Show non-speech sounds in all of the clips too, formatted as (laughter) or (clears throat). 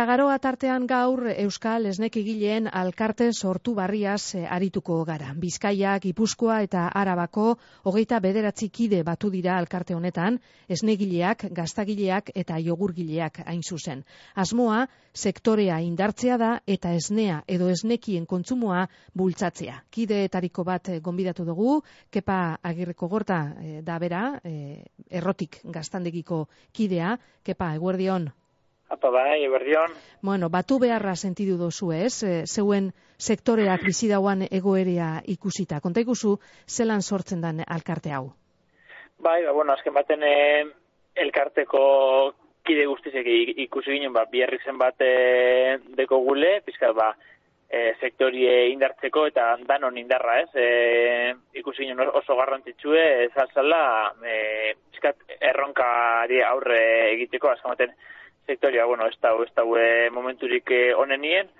Eta garoa tartean gaur Euskal Esnekigileen alkarte sortu barriaz eh, arituko gara. Bizkaia, Gipuzkoa eta Arabako hogeita bederatzi kide batu dira alkarte honetan, esnegileak, gaztagileak eta jogurgileak hain zuzen. Asmoa, sektorea indartzea da eta esnea edo esnekien kontsumoa bultzatzea. Kideetariko bat eh, gonbidatu dugu, kepa agirreko gorta eh, da bera, errotik gaztandegiko kidea, kepa, eguerdion. Apa bai, eberdion. Bueno, batu beharra sentidu dozu ez, e, zeuen sektoreak bizi dauan egoerea ikusita. Konta ikusu, zelan sortzen den alkarte hau? Bai, ba, bueno, azken baten e, elkarteko kide guztizek ikusi ginen, ba, biherri zen bat e, deko gule, pizkat, ba, e, sektorie indartzeko eta danon indarra, ez? E, ikusi ginen oso garrantzitsue, ez alzala, e, pizkat, erronkari aurre egiteko, azken baten, sektoria, bueno, ez da, ez da, momenturik eh, onenien,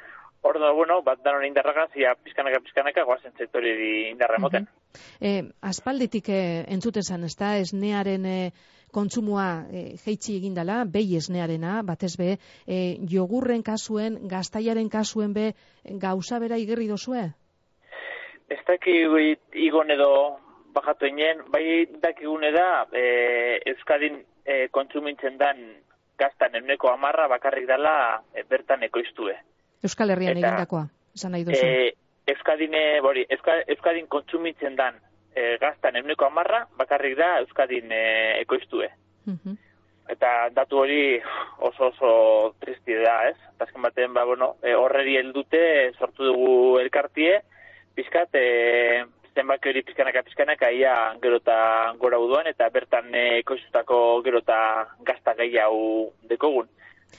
Ordo, bueno, bat danon indarragaz, ia pizkanaka, pizkanaka, guazen sektori di indarra moten. Mm -hmm. aspalditik eh, entzuten zan, ez da, esnearen eh, kontsumua eh, jeitsi egindala, behi esnearena, batez be, eh, jogurren kasuen, gaztaiaren kasuen be, gauza bera igerri dozue? Ez daki igon edo bajatu inen, bai dakigune da, eh, Euskadin eh, kontsumintzen dan gaztan emneko amarra bakarrik dela e, bertan ekoiztue. Euskal Herrian Eta, egindakoa, esan nahi duzu. E, Euskadine, bori, Euskadin kontsumitzen dan e, gaztan emneko amarra bakarrik da Euskadin e, ekoiztue. Uh Eta datu hori oso oso tristi da, ez? Azken batean, ba, bueno, e, horreri heldute sortu dugu elkartie, pizkat, e, zenbaki hori pizkanaka pizkanaka ia gerota gora uduan eta bertan e, ekoizutako gerota gazta gehiago dekogun.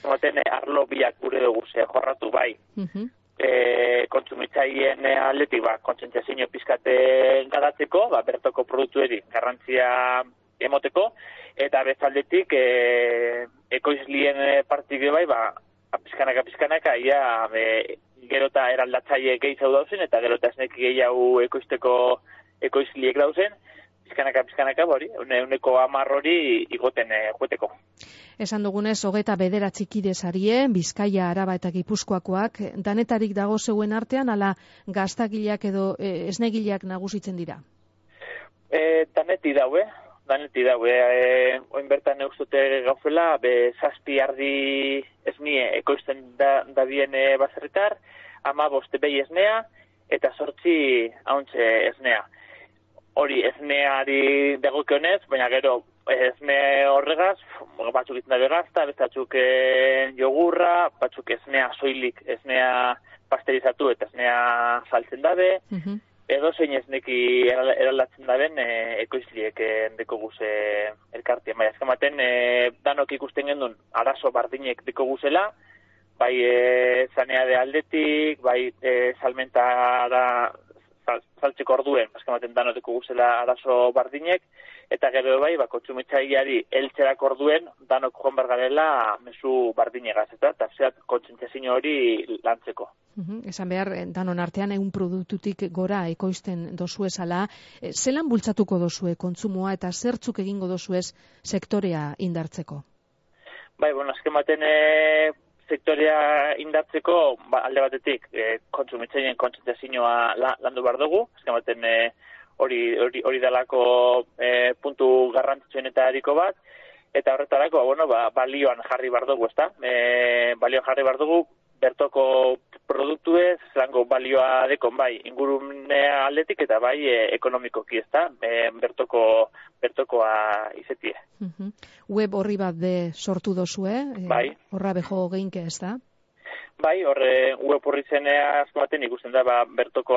Zaten e, arlo biak gure dugu ze jorratu bai. Uh -huh. e, kontsumitzaien e, aldetik ba, kontzentziazio pizkate gadatzeko, ba, bertoko produktu eri garrantzia emoteko, eta bezaldetik e, ekoizlien partike bai, ba, pizkanaka pizkanaka ia e, gero eta eraldatzaile gehiago dauzen, eta gero eta esnek gehiago ekoizteko ekoizliek dauzen, pizkanaka, pizkanaka, bori, uneko amar hori igoten e, joeteko. Esan dugunez, hogeta bederatzi kidezarie, Bizkaia, Araba eta Gipuzkoakoak, danetarik dago zeuen artean, ala gaztagileak edo e, esnegileak nagusitzen dira? E, daneti daue, daneti daue, e, oin bertan eustute gaufela, be zazpi ardi esnie ekoizten da, da bien e, bazerritar, ama boste behi esnea, eta sortzi hauntze esnea. Hori esneari dagoke honez, baina gero esne horregaz, batzuk izan da begazta, bestatzuk eh, jogurra, batzuk esnea soilik, esnea pasterizatu eta esnea saltzen dabe, uh edo zein esneki eraldatzen daben e, ekoizliek e, deko guze elkartien. Baina, ezkamaten, e, danok ikusten gendun, arazo bardinek deko guzela, bai e, zanea de aldetik, bai e, salmenta da saltzeko orduen, eskamaten danoteko guzela arazo bardinek, eta gero bai, ba, kotsumitzaileari eltzerak orduen, danok joan bergarela mesu bardinegaz, eta zeat kontsentzazio hori lantzeko. esan behar, danon artean egun produktutik gora ekoizten dozu esala, e, zelan bultzatuko dozue kontsumoa eta zertzuk egingo dozuez sektorea indartzeko? Bai, bueno, eskematen e, sektorea indartzeko ba, alde batetik e, kontsumitzaileen kontsentzazioa la, landu behar dugu, ezken baten e, hori, hori, hori dalako e, puntu garrantzitsuen eta eriko bat, eta horretarako, bueno, ba, balioan jarri behar dugu, ezta? E, balioan jarri behar dugu, bertoko produktuez, zango balioa dekon bai, ingurunea aldetik eta bai e, ekonomikoki ez da, e, bertoko, bertokoa izetie. Web horri bat de sortu dozue, e, bai. horra beho geinke ez da? Bai, horre web horri zenea azkomaten ikusten da, ba, bertoko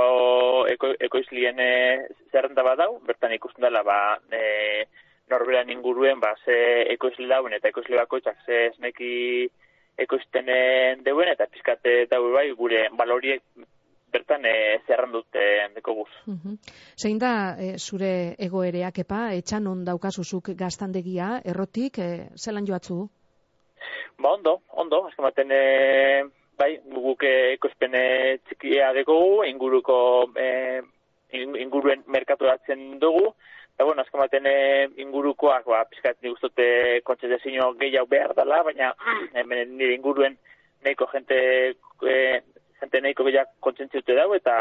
eko, ekoizlien e, zerrenda bat dau, bertan ikusten dela, ba, e, norberan inguruen, ba, ze ekoizli dauen eta ekoizli bakoitzak ze esneki ekoiztenen deuen eta pizkate daue bai gure baloriek bertan e, zerran dute deko guz. Zein da e, zure egoereak epa, etxan on daukazuzuk gaztandegia, errotik, e, zelan joatzu? Ba, ondo, ondo, azken baten, e, bai, guk ekoizpene txikia deko inguruko e, inguruen merkaturatzen dugu, Eta, bueno, azken baten eh, ingurukoak, ba, pizkat nik ustote kontzetezio gehiago behar dela, baina (clears throat) hemen nire inguruen nahiko jente e, jente nahiko bila kontzentziute dago eta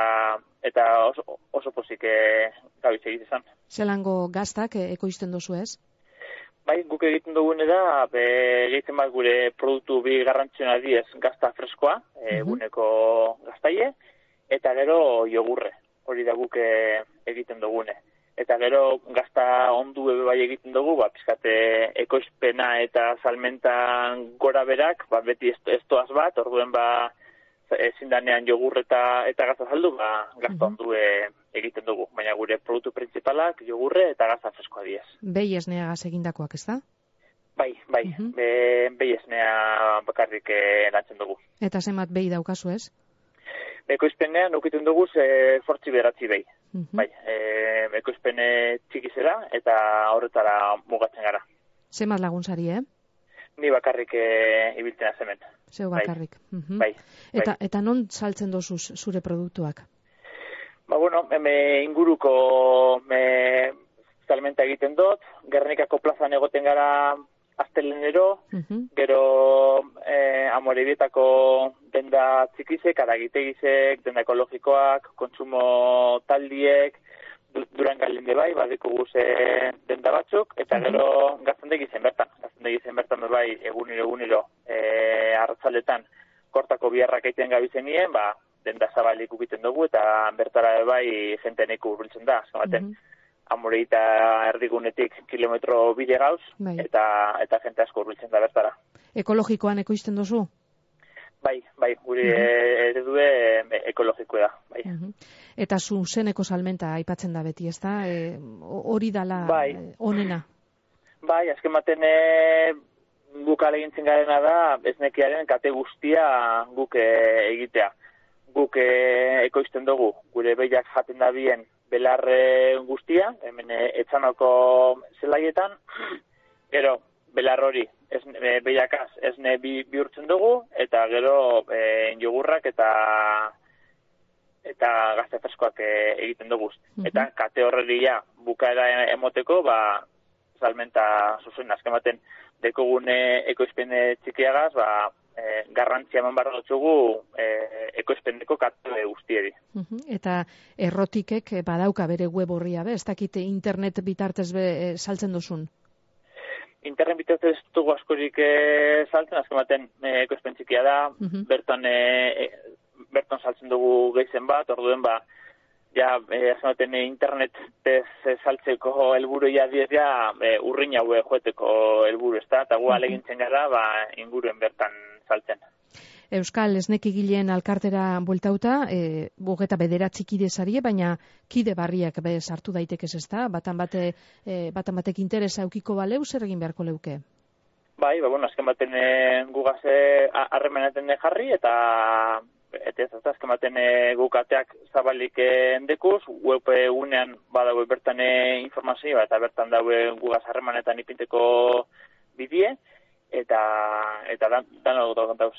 eta oso, oso pozik e, gabiz egite Zelango gaztak ekoizten dozu ez? Bai, guk egiten dugune da, be, egiten bat gure produktu bi garrantzioa diez gazta freskoa, e, eguneko gaztaie, eta gero jogurre, hori da guk e, egiten dugune. Eta gero gazta ondu ebe bai egiten dugu, ba, pizkate ekoizpena eta salmentan gora berak, ba, beti estoaz bat, orduen ba, ezin danean jogur eta, eta gazta saldu, ba, gazta ondu e, egiten dugu. Baina gure produktu principalak jogurre eta gazta freskoa diez. Behi esnea gaz egindakoak, ez da? Bai, bai, uh -huh. be, behi esnea bakarrik e, dugu. Eta zenbat behi daukazu ez? Ekoizpenean ukiten dugu ze fortzi beratzi behi. Uh Bai, e, ekoizpene txikizera eta horretara mugatzen gara. Zenbat laguntzari, eh? Ni bakarrik e, ibiltzen azemen. Zeu bai. bakarrik. Bai. bai. Eta, eta non saltzen dozu zure produktuak? Ba, bueno, me inguruko me salmenta egiten dut, Gernikako plazan egoten gara astelenero, uh gero eh, amorebietako denda txikizek, aragitegizek, denda ekologikoak, kontsumo taldiek, duran galen bai, badeko guze denda batzuk, eta gero gaztendegi zen bertan, gaztendegi zen bertan bai, eguniro, eguniro, e, arratzaletan, kortako biharrak egiten gabizen nien, ba, denda zabalik ukiten dugu, eta bertara bai, jente neko urbiltzen da, zematen, mm amoreita erdigunetik kilometro bide gauz, bai. eta, eta jente asko urbiltzen da bertara. Ekologikoan ekoizten duzu? Bai, bai, guri uh -huh. eredue ekologikoa da, bai. Uh Eta zu zeneko salmenta aipatzen da beti, ezta? E, hori dala bai. E, onena? Bai, azken baten e, guk alegintzen garena da, ez nekiaren kate guztia guk e, egitea. Guk e, ekoizten dugu, gure behiak jaten da bien belarre guztia, hemen e, etxanoko zelaietan, (clears throat) gero, belar hori, ez, e, behiakaz, ez ne bi, bihurtzen dugu, eta gero e, jogurrak eta eta gazte freskoak e, egiten dugu. Eta kate horregia bukaera emoteko, ba, salmenta zuzen, azken baten, dekogune ekoizpene txikiagaz, ba, e, garrantzia eman barra dutxugu e, ekoizpeneko kate guztieri. Eta errotikek badauka bere web horria, be? ez dakite internet bitartez be, e, saltzen duzun? internet bitartez dugu askorik e, saltzen, azken baten e, ekoizpen txikia da, bertan e, bertan saltzen dugu geizen bat, orduen ba, ja, e, azken internet ez saltzeko helburu ja diez ja, e, urrin haue joeteko helburu ez da, eta gu alegintzen gara, ba, inguruen bertan saltzen. Euskal Esnekigileen alkartera bueltauta, e, bugeta bederatzi kide zarie, baina kide barriak be sartu daitekez ez da, batan, bate, e, batan batek interesa eukiko baleu, zer egin beharko leuke? Bai, ba, bueno, azken baten e, gugaze harremenaten jarri, eta eta ez ez azken baten e, gukateak zabalik endekuz, web unean badago bertan e, informazioa, eta bertan daue gugaz harremanetan ipinteko bidie, eta eta dan dan da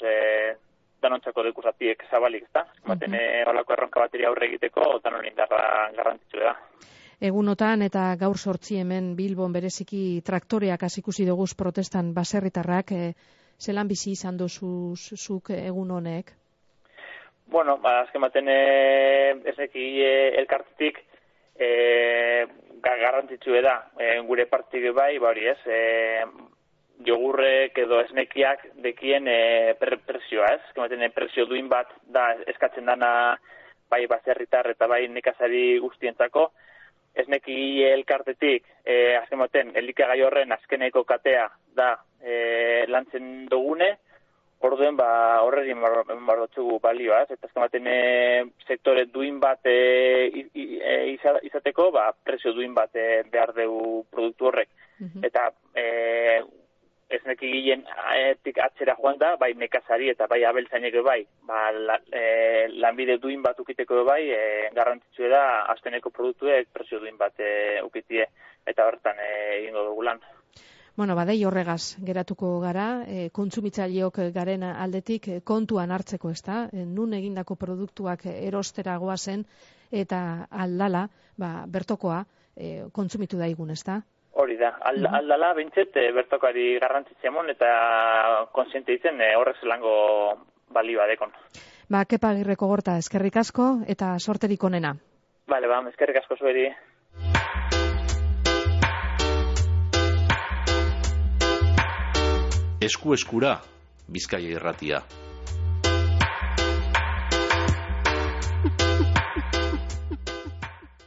danontzako dekusatiek zabalik, ezta? Baten uh -huh. holako erronka bateria aurre egiteko danon indarra garrantzitsu da. Egunotan eta gaur sortzi hemen Bilbon bereziki traktoreak hasikusi dugu protestan baserritarrak e, zelan bizi izan duzu zuk egun honek? Bueno, ba, azken baten e, esneki e, elkartetik e, garrantzitsu da e, gure partik bai, ba hori ez, e, jogurrek edo esnekiak dekien e, per, presioa, ez? Kematen, presio duin bat da eskatzen dana bai baserritar eta bai nekazari guztientzako. Esneki elkartetik, e, azken baten, elikagai horren azkeneko katea da e, lantzen dugune, orduen ba horreri marrotzugu balioa, ez? Eta azken baten e, sektore duin bat e, e, izateko, ba, presio duin bat e, behar dugu produktu horrek. Eta e, ez neki gilen aetik atzera joan da, bai nekazari eta bai abeltzainek bai, ba, la, e, lanbide duin bat ukiteko bai, e, garrantzitsu da, azteneko produktuek presio duin bat e, ukitie, eta horretan e, egingo dugu lan. Bueno, badei horregaz geratuko gara, e, kontsumitzaileok garen aldetik e, kontuan hartzeko ez da, e, nun egindako produktuak erostera goazen eta aldala, ba, bertokoa, e, kontsumitu daigun ez da. Hori da, Al, aldala bintzet e, bertokari garrantzitze mon eta konsiente izen e, horrez lango bali badekon. Ba, kepa agirreko gorta, eskerrik asko eta sorterik onena. Bale, ba, eskerrik asko zueri. Esku eskura, Bizkaia irratia.